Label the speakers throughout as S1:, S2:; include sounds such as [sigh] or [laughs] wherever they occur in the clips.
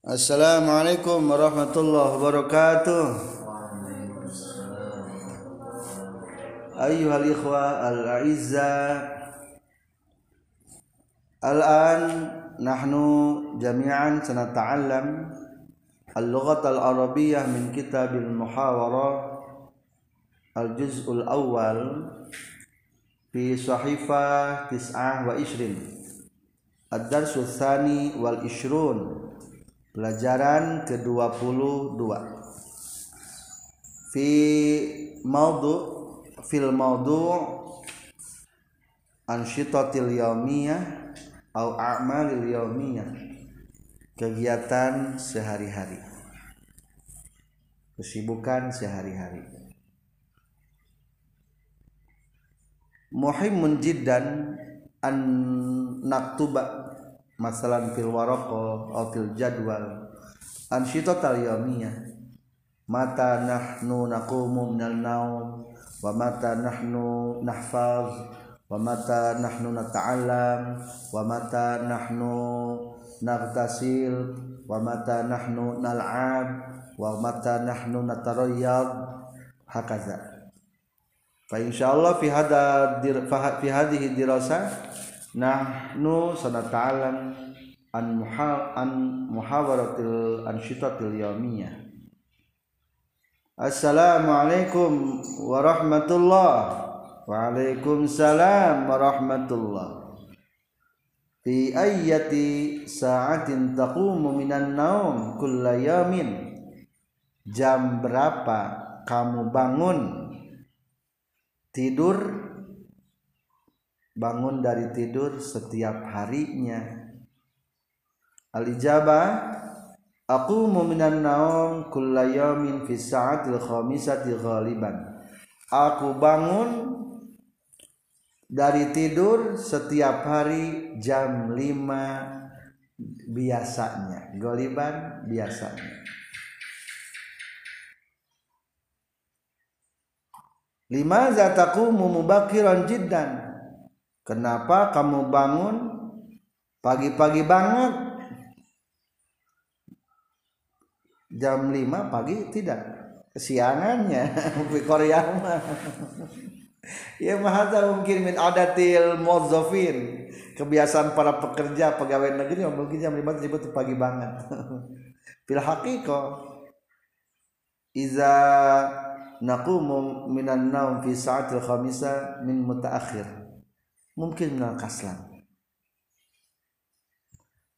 S1: Assalamualaikum warahmatullahi wabarakatuh. Ayuhal ikhwa al-a'izza Al-an nahnu jami'an sanata'allam اللغة العربية من كتاب المحاورة الجزء الأول في صحيفة تسعة وعشرين الدرس الثاني والعشرون pelajaran ke-22 fi maudu fil maudu ansyitatil yaumiyah au a'malil yaumiyah. Kegiatan sehari-hari. Kesibukan sehari-hari. Muhimmun jiddan an naktuba masalan fil waraqah atau fil jadwal. Ansyitatal yaumiyah mata nahnu naqumu minal naum. Wa mata nahnu nahfaz. Wa mata nahnu nata'allam. Wa mata nahnu naghtasil. Wa mata nahnu nal'ab wa mata nahnu natarayyad hakaza. Fa insyaallah fi hada fi hadhihi dirasah nahnu sanata'allam an muha an muhawaratil ansyitatil yaumiyah Assalamualaikum warahmatullahi Waalaikumsalam warahmatullah. Fi ayyati sa'atin taqumu minan naum kulla yamin. Jam berapa kamu bangun tidur bangun dari tidur setiap harinya. Al-ijabah Aku minan naum kulla yamin fi sa'atil khamisati ghaliban. Aku bangun dari tidur setiap hari jam 5 biasanya goliban biasanya lima zataku mubakiran jiddan kenapa kamu bangun pagi-pagi banget? Jam 5 pagi tidak. Kesiangannya [laughs] Korea mah ya mahadza mungkin min adatil muwazzafin kebiasaan para pekerja pegawai negeri mungkin jam 5 disebut pagi banget. [laughs] Fil haqiqah iza naqumu minan naum fi sa'atil khamisa min mutaakhir mungkin minal kaslan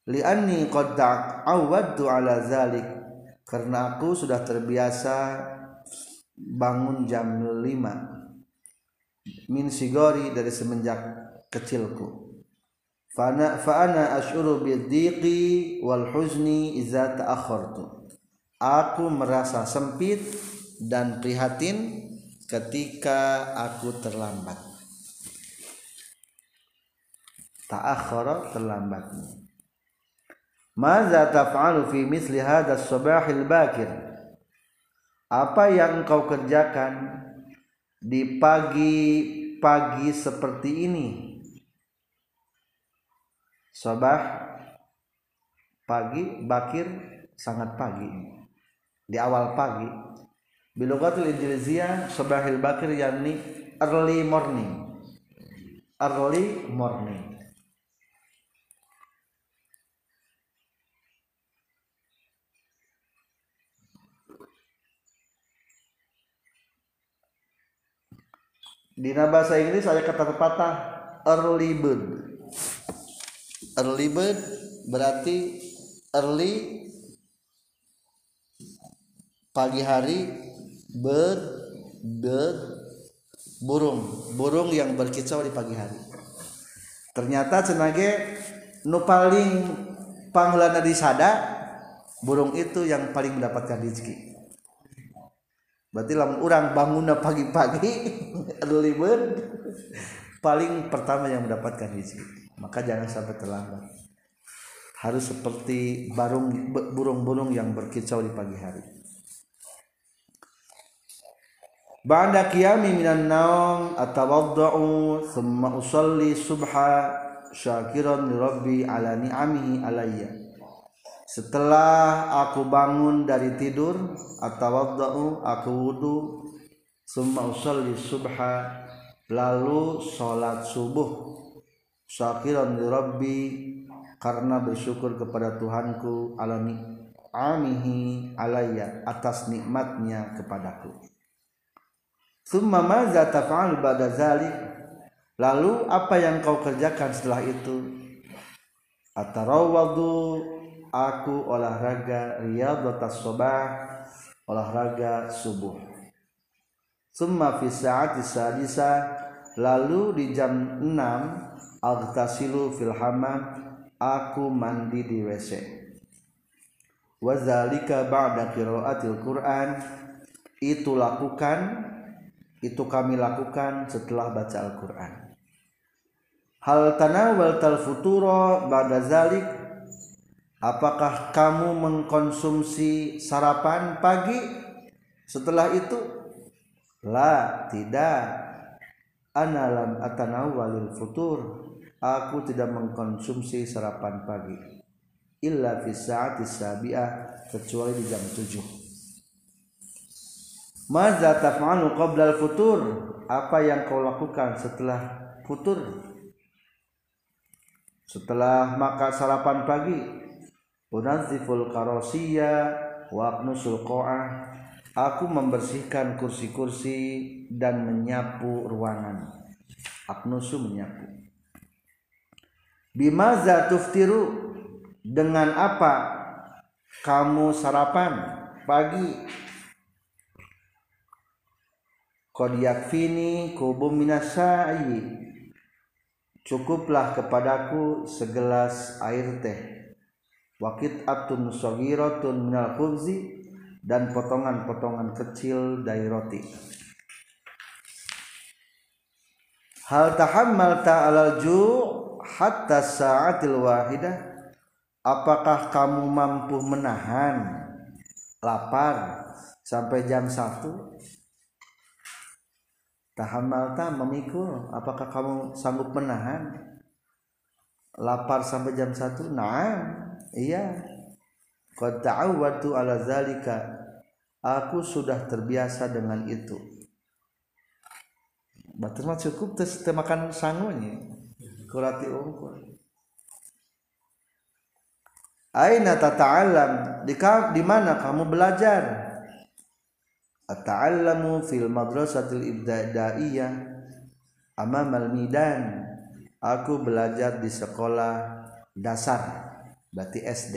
S1: li'anni qad ta'awwadtu ala zalik. Karena aku sudah terbiasa bangun jam 5 min sigori dari semenjak kecilku. Fana faana asyuru bidhiqi wal huzni iza ta'akhartu. Aku merasa sempit dan prihatin ketika aku terlambat ta'akhara terlambatnya. Maza taf'alu fi misli hadha as-sabahil bakir? Apa yang engkau kerjakan di pagi-pagi seperti ini? Sobah pagi bakir sangat pagi. Di awal pagi. Bilogatul injilizia sobahil bakir yakni early morning. Early morning di bahasa Inggris ada kata pepatah early bird. Early bird berarti early pagi hari bird bird burung. Burung yang berkicau di pagi hari. Ternyata cenage nu paling panglana di sada burung itu yang paling mendapatkan rezeki berarti lamun orang bangun pagi-pagi [laughs] bird paling pertama yang mendapatkan rezeki maka jangan sampai terlambat. Harus seperti barung burung-burung yang berkicau di pagi hari. Ba'da qiyami minan naum atawadda'u thumma usalli subha syakiran li rabbi ala ni'amihi alayya setelah aku bangun dari tidur atau aku wudhu summa usalli subha lalu salat subuh. Syakiran li rabbi karena bersyukur kepada Tuhanku alami amihi alayya atas nikmatnya kepadaku. Summa maza taf'al ba'da zalik. Lalu apa yang kau kerjakan setelah itu? Atarawadu aku olahraga riyadatas sobah olahraga subuh. Summa fi sa'ati sadisa lalu di jam 6 agtasilu fil hammam aku mandi di WC wazalika ba'da qiraatil Quran itu lakukan itu kami lakukan setelah baca Al-Qur'an. Hal tanawal tal futuro ba'da zalik Apakah kamu mengkonsumsi sarapan pagi setelah itu? La, tidak. Analam atanawalil futur. Aku tidak mengkonsumsi sarapan pagi. Illa fi sa'ati sabi'ah kecuali di jam 7. Maza taf'alu qabla al-futur? Apa yang kau lakukan setelah futur? Setelah makan sarapan pagi, unaziful karosiyya wa aknusul qa'ah aku membersihkan kursi-kursi dan menyapu ruangan. Aknusu menyapu. Bimaza tuftiru? Dengan apa kamu sarapan pagi? Qad yakfini kubum minasai. Cukuplah kepadaku segelas air teh wakit atun sogiratun minal khubzi dan potongan-potongan kecil dari roti. Hal tahammal ta'alal ju' hatta sa'atil wahidah? Apakah kamu mampu menahan lapar sampai jam satu? Tahammal ta memikul. Apakah kamu sanggup menahan lapar sampai jam satu? Nah iya. Qad ta'awwatu ala zalika. Aku sudah terbiasa dengan itu. Batur mah cukup tes makan sangunya. Kurati ungkul Aina tata'allam? Di, di mana kamu belajar? Ata'allamu fil madrasatil ibtadaiyah amamal midan. Aku belajar di sekolah dasar berarti SD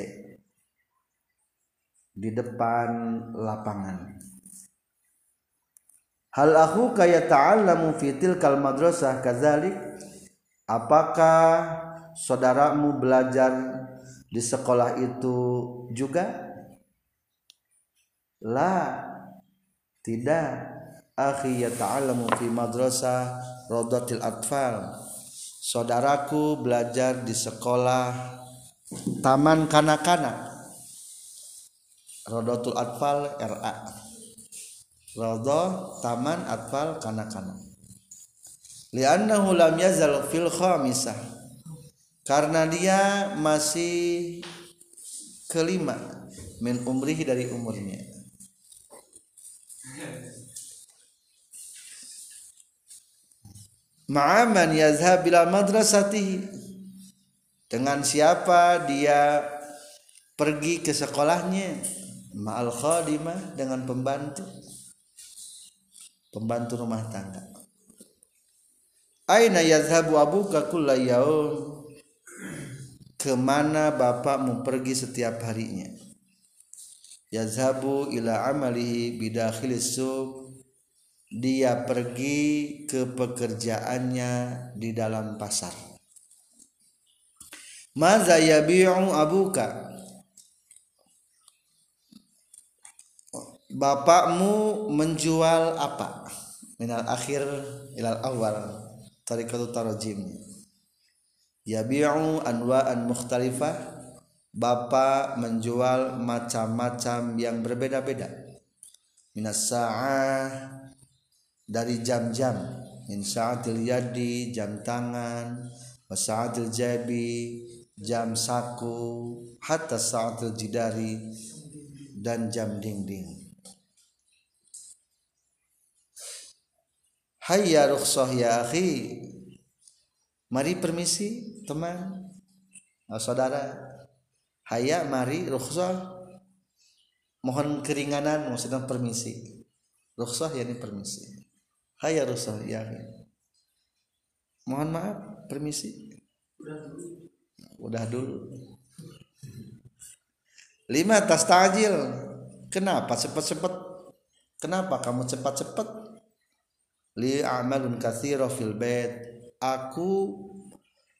S1: di depan lapangan. Hal aku kaya ta'allamu fitil kal madrasah kazalik? Apakah saudaramu belajar di sekolah itu juga? La tidak. Akhi yata'allamu fi madrasah rodatil atfal. Saudaraku belajar di sekolah Taman Kanak-kanak. Rodotul Atfal RA Rodo Taman Atfal Kanak-kanak. Liannahu lam yazal fil khamisah. Karena dia masih kelima min umrihi dari umurnya. Ma'aman yazhab ila madrasatihi dengan siapa dia pergi ke sekolahnya? Ma'al khadimah dengan pembantu. Pembantu rumah tangga. Aina yazhabu abuka kulla ke mana bapakmu pergi setiap harinya? Yazhabu ila amalihi bidakhilis suq dia pergi ke pekerjaannya di dalam pasar Maza yabi'u abuka? Bapakmu menjual apa? Minal akhir ilal awal. Tarikatu tarajim. Yabi'u anwa'an mukhtalifah. Bapak menjual macam-macam yang berbeda-beda. Minas sa'ah Dari jam-jam. Min sa'atil yadi Jam tangan. Wasa'atil jabi jam saku hatta sa'atul jidari dan jam dinding. Hayya rukhsah ya akhi. Mari permisi teman. Oh, saudara. Hayya mari rukhsah. Mohon keringanan maksudnya permisi. Rukhsah ya ini permisi. Hayya rukhsah ya akhi. Mohon maaf permisi udah dulu. Lima tas tajil kenapa cepat-cepat kenapa kamu cepat-cepat li amalun katsira fil bait. Aku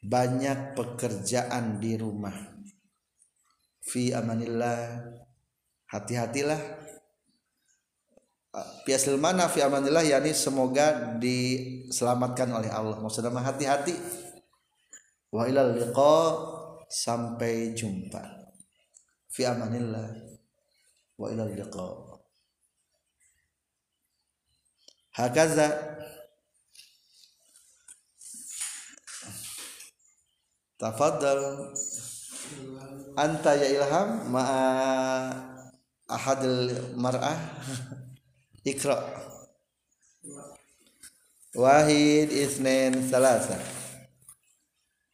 S1: banyak pekerjaan di rumah. Fi amanillah. Hati-hatilah. Piasil mana fi amanillah? Yakni semoga diselamatkan oleh Allah. Maksudnya hati-hati. Wa ilal liqa sampai jumpa. Fi amanillah. Wa ilal liqa. Hakaza. Tafadhal. Anta ya ilham ma'a ahadil mar'ah. [laughs] Iqra. Wahid Isnin Salasa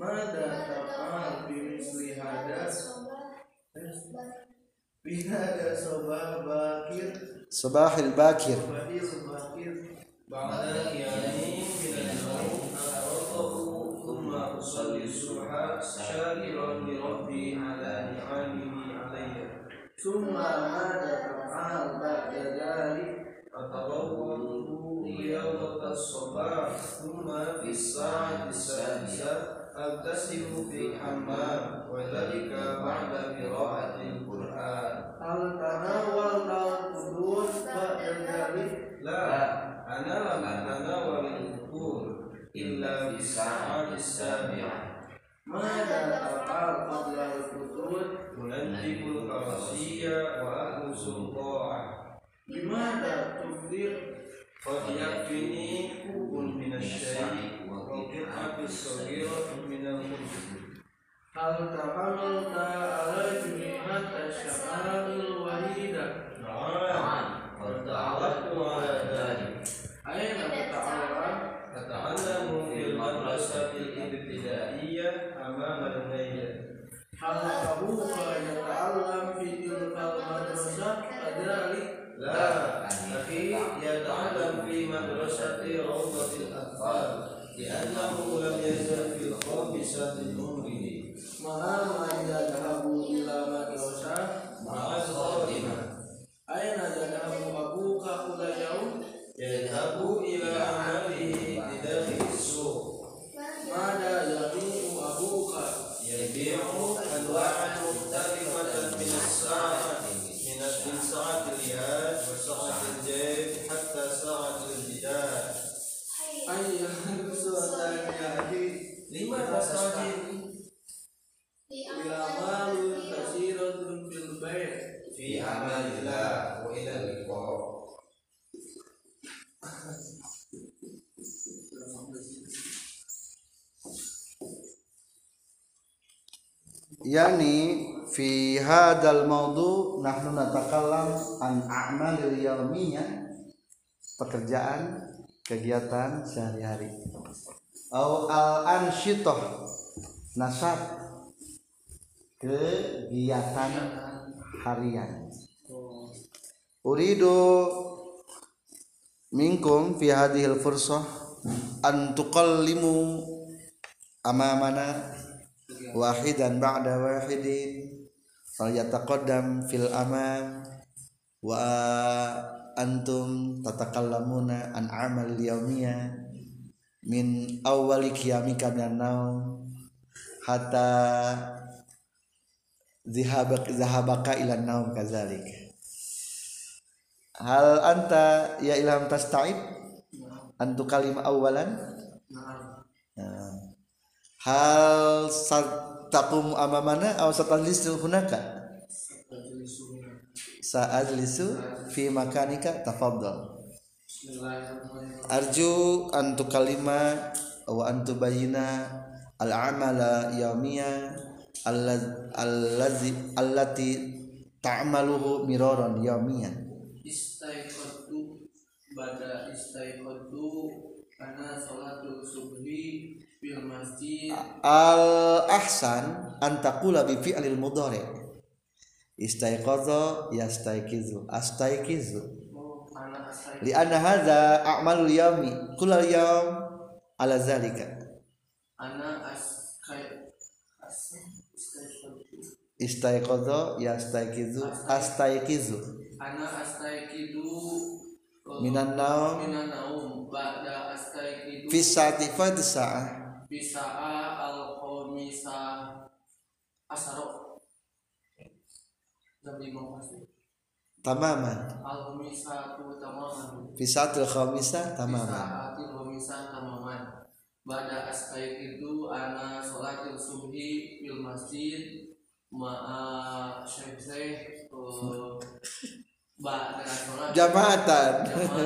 S1: ماذا تفعل بمثل هذا؟ بهذا صباح باكر. صباح الباكر. صباح الباكر بعد من النوم أتوقف ثم أصلي الصبح شاكرا لربي على نعمه علي. ثم ماذا تفعل بعد ذلك؟ أتوقف رياضة الصباح ثم في الساعة السادسة أغتسل في حمام وذلك بعد قراءة القرآن هل تناولت الفطور بعد ذلك؟ لا أنا لم أتناول الفطور إلا في الساعة السابعة ماذا تفعل قبل الفطور؟ أنجب الكرسي وأكنس الطاعة لماذا تفطر قد يكفيني كوب من الشاي وقطعة صغيرة من الخبز هل تحملت على جميع الشعائر الوحيدة؟ نعم قد تعودت على ذلك أين تتعلم؟ تتعلم في المدرسة الابتدائية أمام الميل هل أبوك يتعلم في تلك المدرسة كذلك؟ لا أخي يتعلم في مدرسة روضة الأطفال لأنه لم يزل في الخامسة من عمره مهما يذهب yani fi hadal maudu nahnu natakallam an a'malil yaumiyah pekerjaan kegiatan sehari-hari. Au al ansyitah nasab kegiatan harian. Uridu minkum fi hadhil fursah an tuqallimu amamana wahidan ba'da wahidin. Falyataqaddam fil amam wa antum tatakallamuna an amal yaumiyah min awwali qiyamika minan naum. Hatta zihabak zahabaka ila naum kazalik. Hal anta ya ilham tasta'ib antu kalimah awalan. Hal takum amamana aw satajlisu hunaka? Sa'ajlisu fi makanika tafaddal arju antu kalima wa antu bayina al amala yaumiya allazi allati ta'maluhu miraran yaumiyan
S2: istaiqadtu bada istaiqadtu ana salatul subhi
S1: al ahsan an taqula bi fi'lil mudhari. Istaiqadha yastaiqizu astaiqizu li anna hadza a'malul yaumi kullal yaum ala zalika.
S2: Ana
S1: istaiqadha yastaiqizu astaiqizu
S2: ana astaiqidu
S1: minan naum.
S2: minan naum ba'da astaiqidu
S1: fi sa'ati fadhi sa'ah
S2: bisa'a al khamisa asaro jam lima pasti
S1: tamaman.
S2: Al khamisa tu tamaman.
S1: Fi sa'atil khamisah tamaman.
S2: Sa'atil khamisa tamaman. Bada astaik itu ana sholatil subhi fil masjid ma'a syekh syekh eh,
S1: jamaatan.
S2: Jamaatan.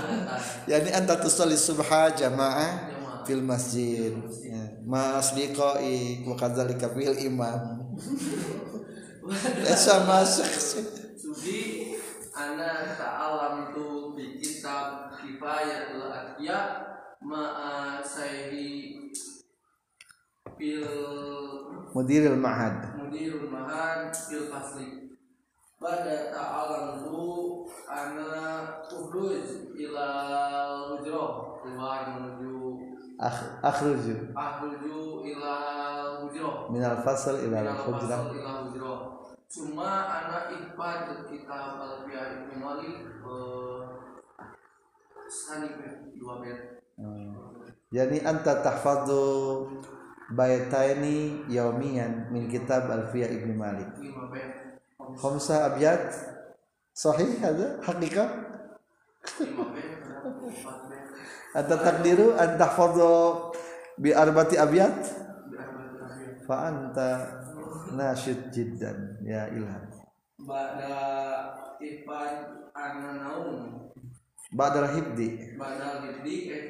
S2: [laughs]
S1: Yani anta tusalli subha Jamaah fil masjid. Ya. ma asdiqai wa kadzalika fil imam. Sama syakhs
S2: Subi ana ta'alam tu di kitab kifayatul adya ma'a sayhi fil
S1: mudiril ma'had.
S2: Mudirul mahad fil fasli. Pada ta'alam tu ana ukhruj ila hujroh keluar menuju
S1: Akh- akhruju
S2: akhruju ila hujroh
S1: minal fasl ila
S2: fasl ila cuma anak ikhwan kitab al-fi'ah ibnu malik eh, dua bet
S1: Hmm. yani anta tahfadhu baytaini yaumiyan min kitab alfiyah ibnu malik
S2: lima bet
S1: khamsa abyad sahih haqiqah
S2: lima
S1: anta takdiru an tahfadhu bi arbati
S2: bet
S1: fa anta nasyid jiddan ya ilham.
S2: Bada ipan ananaum
S1: ba'dal hibdi
S2: Bada lidi eh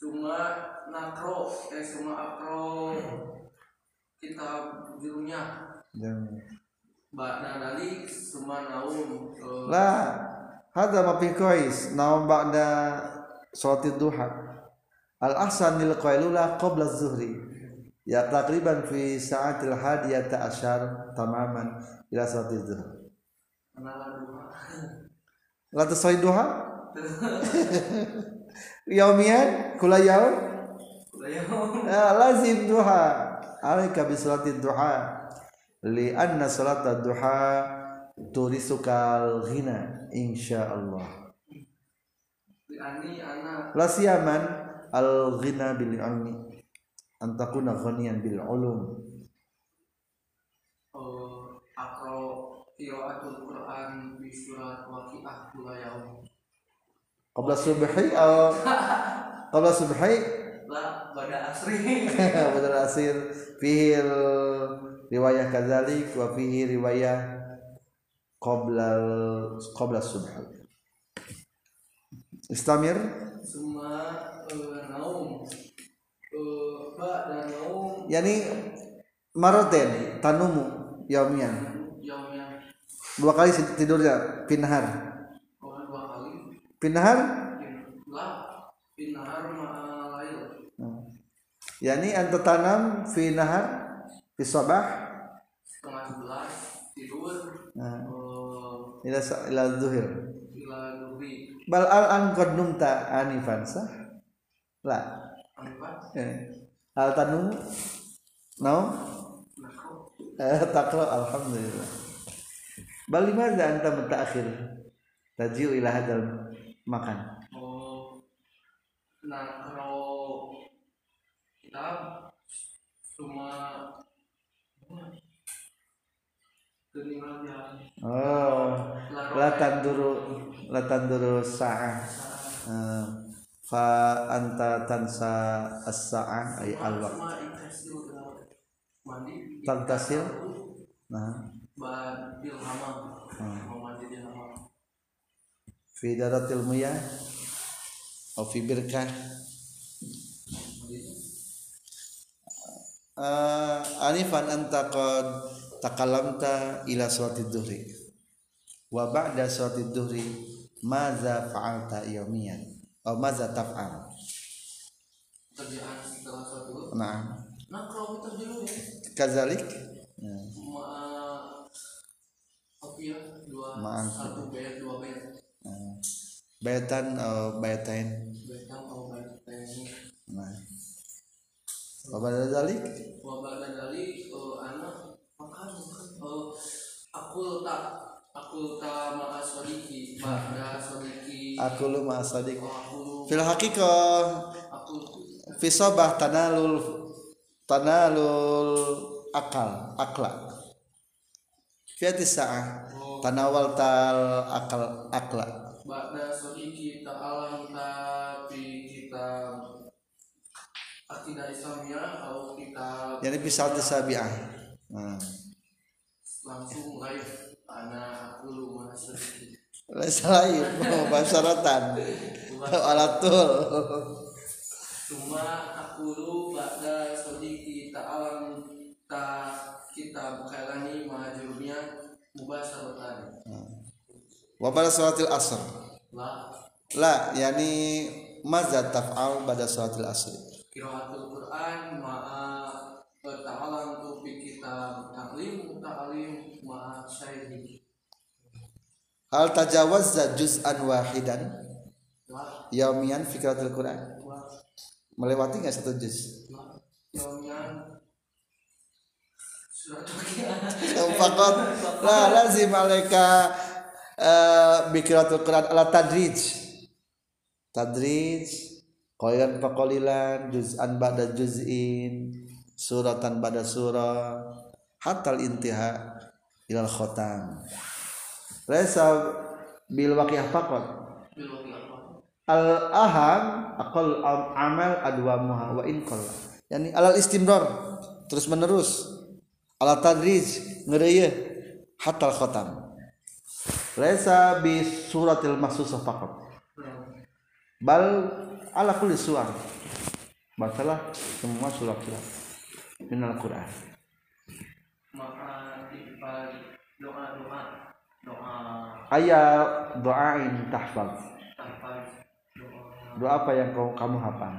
S2: Cuma nakro Eh cuma akro Kitab judulnya
S1: dan
S2: Bada dali Cuma naum. Eh,
S1: la hada ma fi qais naum ba'da salatid duha. Al ahsan lil qailula qabla az-zuhri. Ya taqriban fi sa'atil hadiyata asyar tamaman ila salatid zuhr
S2: Kenalan dua
S1: la tasai duha? [laughs] Yaumiyan kula yaum? [laughs] Ah, lazim duha. Alaika bi salatid duha. Li anna salatad duha turisukal ghina insyaallah la siyaman al ghina bil ilmi an takuna ghaniyan bil ulum.
S2: Eh, Akro Qiraatul Quran Di surat Waqi'ah Kula yaum
S1: qabla subhi aw [laughs] qabla subhi.
S2: La Bada asri. [laughs]
S1: Badal asir. Fihi riwayah kadzalik wa fihi riwayah qabla qabla subhi istamir?
S2: Cuma eh, naum. Eh, Bada naum.
S1: Yani maroten tanumu yaumian.
S2: Yaumnya
S1: dua kali tidurnya pinhar
S2: Oh, dua kali.
S1: Pinhar
S2: lah pinahar ma'alail
S1: yani anta tanam fi nahar fi sabah
S2: setengah sebelas tidur.
S1: Nah, ila ila zuhir
S2: ila nuri
S1: bal al an qad numta anifan sah? La. Eh. al tanum? Eh, takra alhamdulillah. Bal limadha anta mutaakhir tajiu ila hadal makan.
S2: Oh. Nakro kitab cuma keningan ya
S1: oh latan duru latan duru sa'ah Eh, fa anta tansa as-sa'ah ay al-waqt Tantasil? nah. Fi daratil miyah atau fi birkah? Uh, anifan anta qad takalamta ila salati dhuhri wa ba'da salati dhuhri maza fa'alta yawmiyan? Atau maza taf'al.
S2: Kerjaan setelah satu.
S1: Nah
S2: nah kalau kita dulu ya.
S1: Kazalik? Ya.
S2: ma ya? Dua satu bayat dua bayat
S1: Uh, bayatan atau bayatain.
S2: Bayatan atau bayat ini
S1: nah. Wa ba'da dzalik?
S2: Wabah dari eh, anak makan eh, aku tak aku tak maaf sodiki ba'da sodiki.
S1: Aku lu ma sadiq
S2: Oh,
S1: fil haqiqah
S2: aku
S1: fi sabah tanalul tanalul akal akla fi sa'ah tanawal tal akal akla
S2: Ba'da sodiki ta'alam tapi kita akidah Islamnya atau kita
S1: yani fi sa'ati sabi'ah. Nah.
S2: langsung live anak aku lu mana sedikit
S1: laisa lain oh, basaratan. Alatul.
S2: Cuma aku lu ba'da sodiki ta'alam ta kita bukailani majurnya mubasaratan
S1: wa pada salatil asr.
S2: Lah
S1: la yani mazat taf'al pada salatil asr.
S2: Kiraatul Quran ma'a ta'alam tu fi kitab ta'lim ta'lim ma'a syaihi
S1: hal tajawazza juz'an wahidan?
S2: Lah
S1: yaumian fikratul quran.
S2: Lah
S1: melewati nggak satu juz?
S2: Lah yaumian.
S1: Fakot la lazim alaika uh, bikiratul Quran. Ala tadrij. Tadrij qalilan fa qalilan juz'an ba'da juz'in suratan ba'da surah hatta intiha ilal khotam. Laisa bil waqiyah faqat. Al aham aqal am- amal adwamuha wa in qalla. Yani alal istimrar terus menerus. Ala tadrij ngeureuy hatal khatam laisa bi suratil mahsusah faqat. Bal ala kulli suar masalah semua surat-surat min al-Qur'an. Ayat doain tahfaz.
S2: Doa
S1: apa yang kau kamu hafal?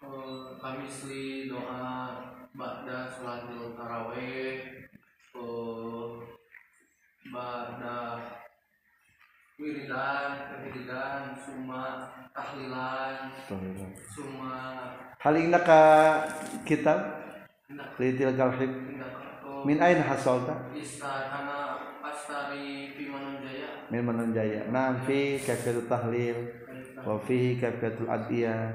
S2: Eh, kami seli doa ba'da sholatil tarawih eh, ba'da wiridan wiridan summa tahlilan summa
S1: hal ka kitab litil kalhib min ain hasalta
S2: istana astari
S1: min manunjaya nam fi kaifatul tahlil. Wa fihi kaifatul adiyah.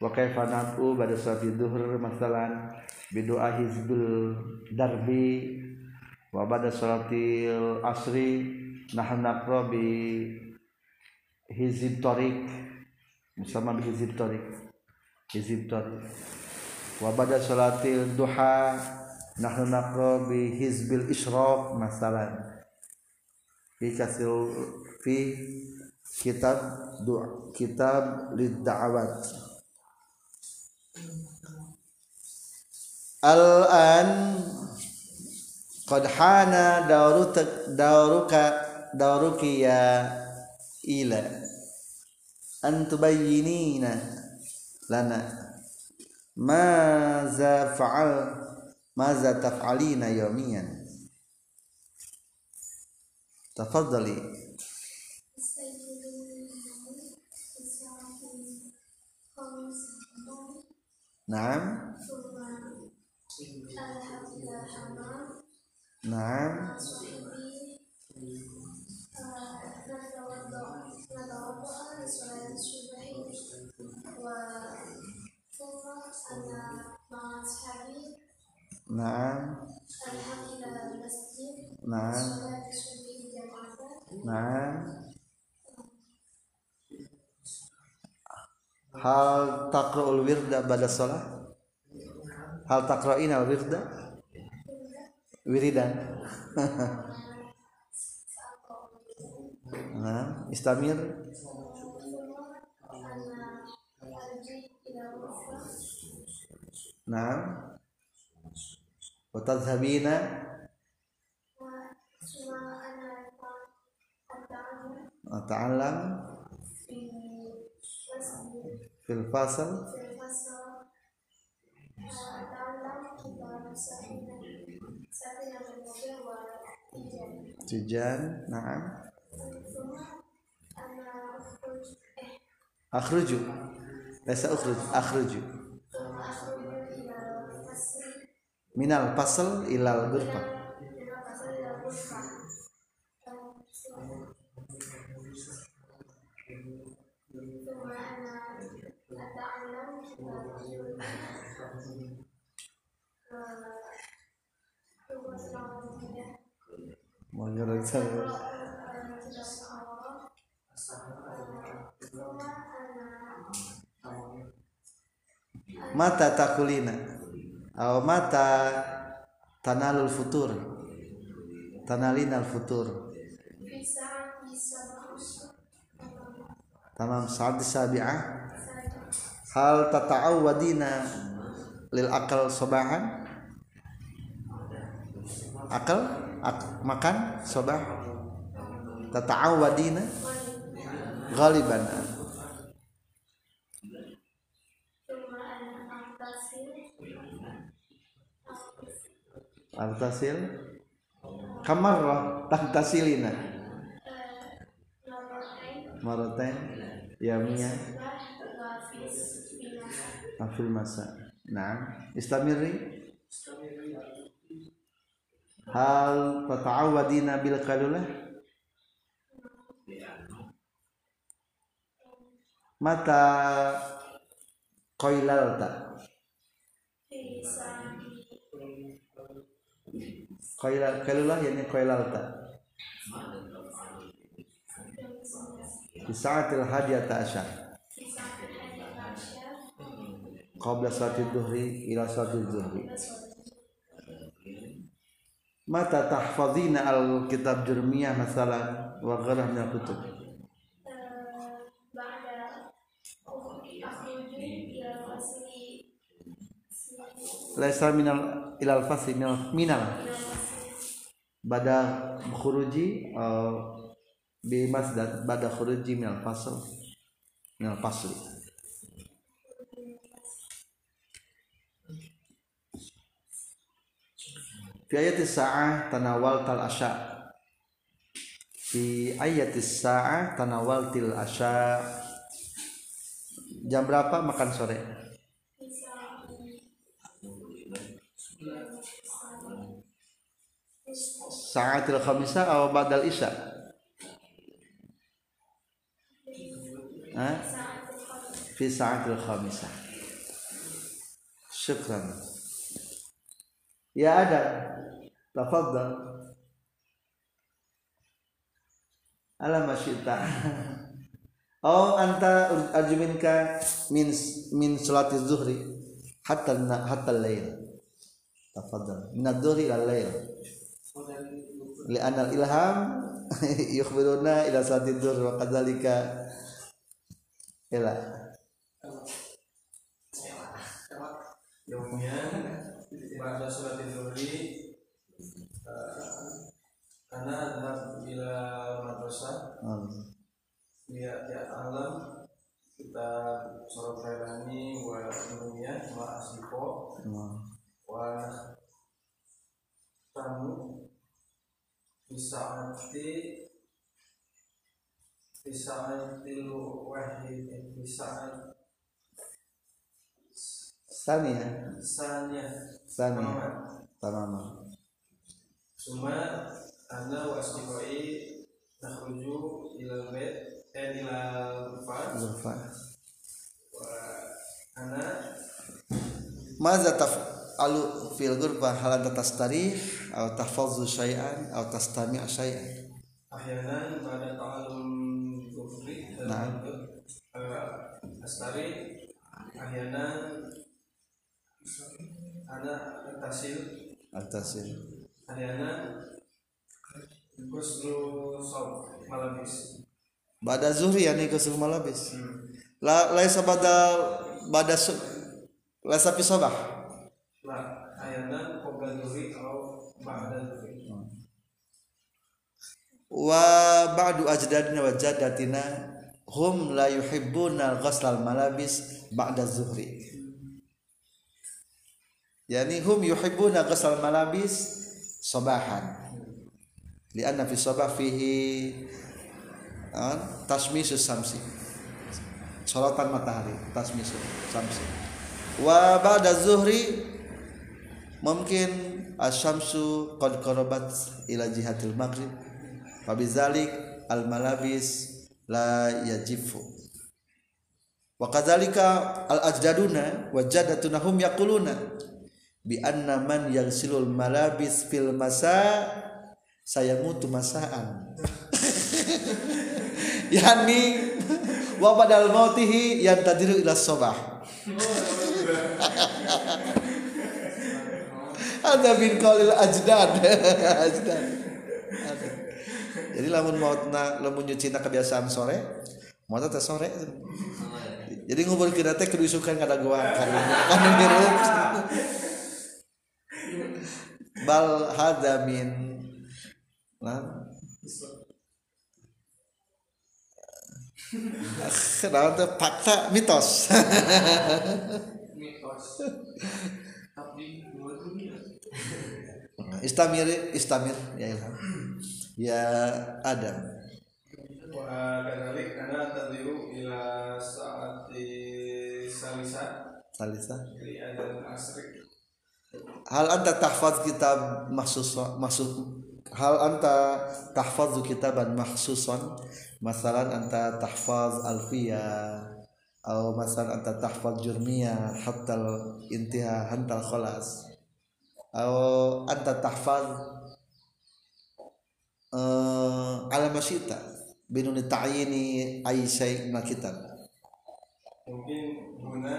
S1: Wa kaifa pada salati duhur masalan. Bidoa hizbul darbi. Wa pada salatil asri. Nahnu naqra bi hizib tariq. Bersama bi hizib tariq. Hizib tariq wa pada salatil duha nahnu naqra bi hizbil isyraq masalan. Fi kasil fi kitab doa kitab lid da'awat al-an qad hana dauruka dauruka dauruki ya ila an tubayyinina lana maza fa'al maza taf'alina yawmiyan tafadhali na'am na'am na'am
S3: أذهب إلى المسجد
S1: nah nah hal takra'ul wirda ba'da shalah hal takra'in al wirda wiridan [laughs] nah istamir nah wa tadhhabina wa ta'allam fil fasal tijan na'am akhruju laysa minal fasal ilal saya. Mata takulina atau mata tanalul futur. Tanalinal futur. Tamam saat sabi'ah hal tata'awadina lil akal sobahan akal? Ak, makan sobah? Tata'awadina ghaliban Altasil? Kamarrah Tahtasilina Marotain? Yamiyah Afil masa Nah Istamiri? Hal tata'awadina bil kalulah? Mata Koilalta Qailal kalulah yani qailalta Di saatil hadiyata asyar Qabla salatid duhri ila salatid zuhri. Mata tahfazina al kitab jurmiyah masalan wa ghairah min al kutub Laisa minal ilal fasli minal minal bada khuruji uh, bi masdar bada khuruji minal fasl minal fasli. Fi ayatis sa'ah tanawal tal asya. Fi ayatis sa'ah tanawal til asya. Jam berapa? Makan sore sa'atil khamisah atau badal isya? Hah? fi sa'atil khamisah syukran. Ya ada tafadhal. Ala masyita. Oh anta arjuminka min min salati zuhri hatta hatta al-lail tafadhal. Min adh-dhuhri ila al-lail li'anna al-ilham yukhbiruna ila salati dhuhr wa kadzalika ila
S4: Yaumnya pada surat Zuhri karena adalah bila madrasah dia dia alam kita sholat khairani wa dunia wa asliko wa tamu bisaati bisaatil wahid bisaat
S1: sania
S4: sanya
S1: sania tamam
S4: Suma ana wa asdiqai nakhruju ila bait eh ila ghurfah
S1: Zulfa
S4: wa ana
S1: Maza alu fil ghurba hal anta tastarih aw tahfazu syai'an aw tastami' syai'an.
S4: Ahyanan pada ta'alum kufri
S1: Nah.
S4: eh, astari ahyanan ada tasil.
S1: Atasin
S4: ahyanan kusru sob malabis
S1: bada zuhri yani kusur malabis la laisa badal bada su laisa fi sabah
S4: lah ahyanan qabla dhuhri atau ba'da dhuhri
S1: wa ba'du ajdadina wa jaddatina hum la yuhibbuna ghuslal malabis ba'da zuhri. Yani hum yuhibbuna ghuslal malabis sabahan. Lianna fi sabah fihi tasmisu samsi. Sorotan matahari tasmisu samsi. Wa ba'da zuhri mungkin asyamsu qad qarabat ila jihatil maghrib. Fabizalik al malabis la yajifu. Wa kadzalika al ajdaduna wa jaddatuna hum yaquluna bi anna man yaghsilul malabis fil masa sayamutu masaan. [laughs] Yani wa badal mautihi yantadiru ila sabah [laughs] ada bin qalil ajdad. [laughs] Ajdad. Jadi lamun mautna lamun nyucina kebiasaan sore mau teh sore. Jadi ngubur kita teh kudu isukan kada gua karena kan ngirup bal hada min nah Kenapa tuh fakta mitos. [laughs]
S4: Mitos
S1: istamir istamir ya ilham ya adam.
S4: Wa kadzalik ana tadiru ila saati salisa.
S1: Salisa.
S4: Li asri.
S1: Hal anta tahfaz kitab mahsus maksud hal anta tahfaz kitaban mahsusan? Masalan anta tahfaz alfiya atau masalan anta tahfaz jurmiyah hatta intiha hantal khalas atau anta tahfaz uh, ala masyita binun ta'yini ay syai' min kitab.
S4: Mungkin guna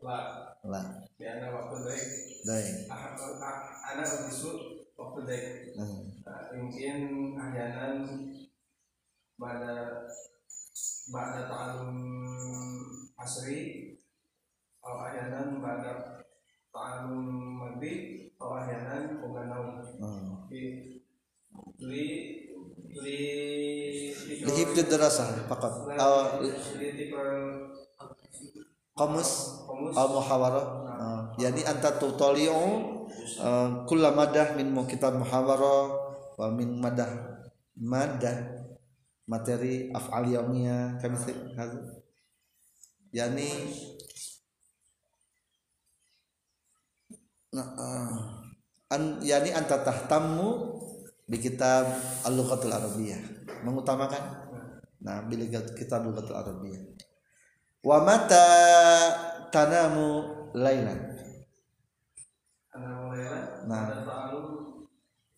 S4: la
S1: lah.
S4: Di ana waktu baik.
S1: Dai
S4: Ah, ah, ana berbisu waktu baik.
S1: Hmm.
S4: Nah, mungkin ahyanan pada pada ta'alum asri atau ahyanan pada ta'alum atau ahyanan pengganau
S1: Hmm.
S4: li li li
S1: Lihibdid dirasah faqat aw
S4: li tikral
S1: qamus
S4: komus.
S1: Aw muhawarah. Uh, yani anta tutali'u uh, kulla madah min kitab muhawarah wa min madah madah materi af'al yaumiyah kami hadza yani nah, uh, an yani anta tahtammu bi kitab al-lughatul arabiyyah mengutamakan? Nah bil kitab al-lughatul arabiyyah wa mata tanamu lailan? Nah.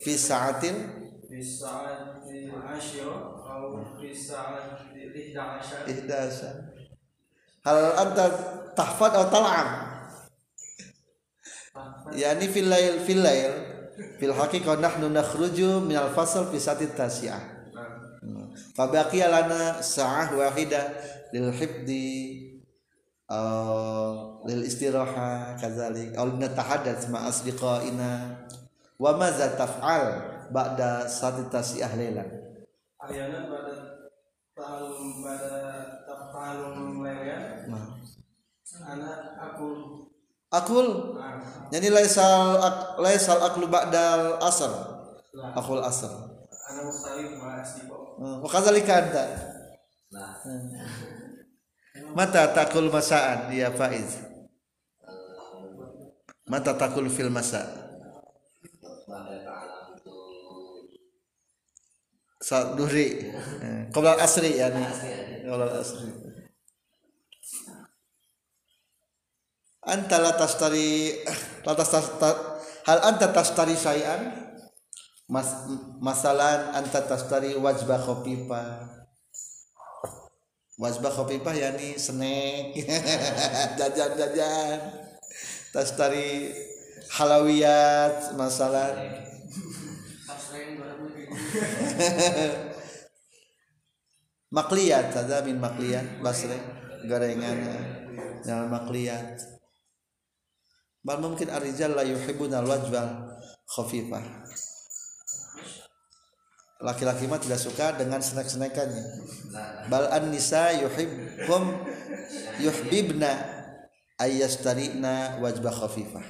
S1: fi sa'atin?
S4: Di saat di asyro atau di di ihda asyar
S1: ihdasa hal anta tahfad atau yani fil lail fil lail fil haqiqah nahnu nakhruju min al fasl fi sa'atit tasi'ah. Fa baqiya lana sa'ah wahidah lil hifdi aw lil istiraha kadzalik. Aw natahaddath ma asdiqaina. Wa madza taf'al ba'da sa'atit tasi'ah lailan
S4: Ariana pada tahun pada tahun lelean
S1: nah.
S4: Anak aku
S1: akul Yani laisal ak, laisal aklu ba'dal asr. Akul asr.
S4: kok
S1: Hmm, Wa kadzalika anta. Hmm. Mata takul masaan ya Faiz. Mata takul fil masa. Saat duhri. Eh, Qabla asri yani. Qabla asri. Anta la tastari la hal anta tastari syai'an Mas, masalan anta tastari wajba khofifa wajba khofifa yani snack [laughs] jajan-jajan tastari halawiyat masalan [laughs] makliyat ada min makliyat basre gorengan jangan makliyat bal mungkin arijal la yuhibbuna al-wajbal khafifah laki-laki mah tidak suka dengan snack-snackannya bal an nisa yuhibbum yuhibna ayyastarina wajbah khafifah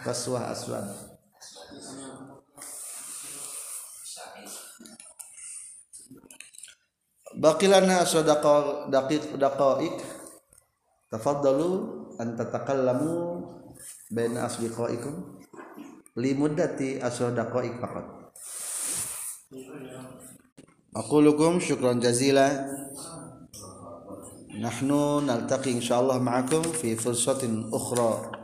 S1: kaswah aswan Baqilana sadaqa daqiq daqaik tafaddalu an tatakallamu baina asdiqaikum li muddati asdaqaik faqat. Aqulukum syukran jazila. Nahnu naltaqi insyaallah ma'akum fi fursatin ukhra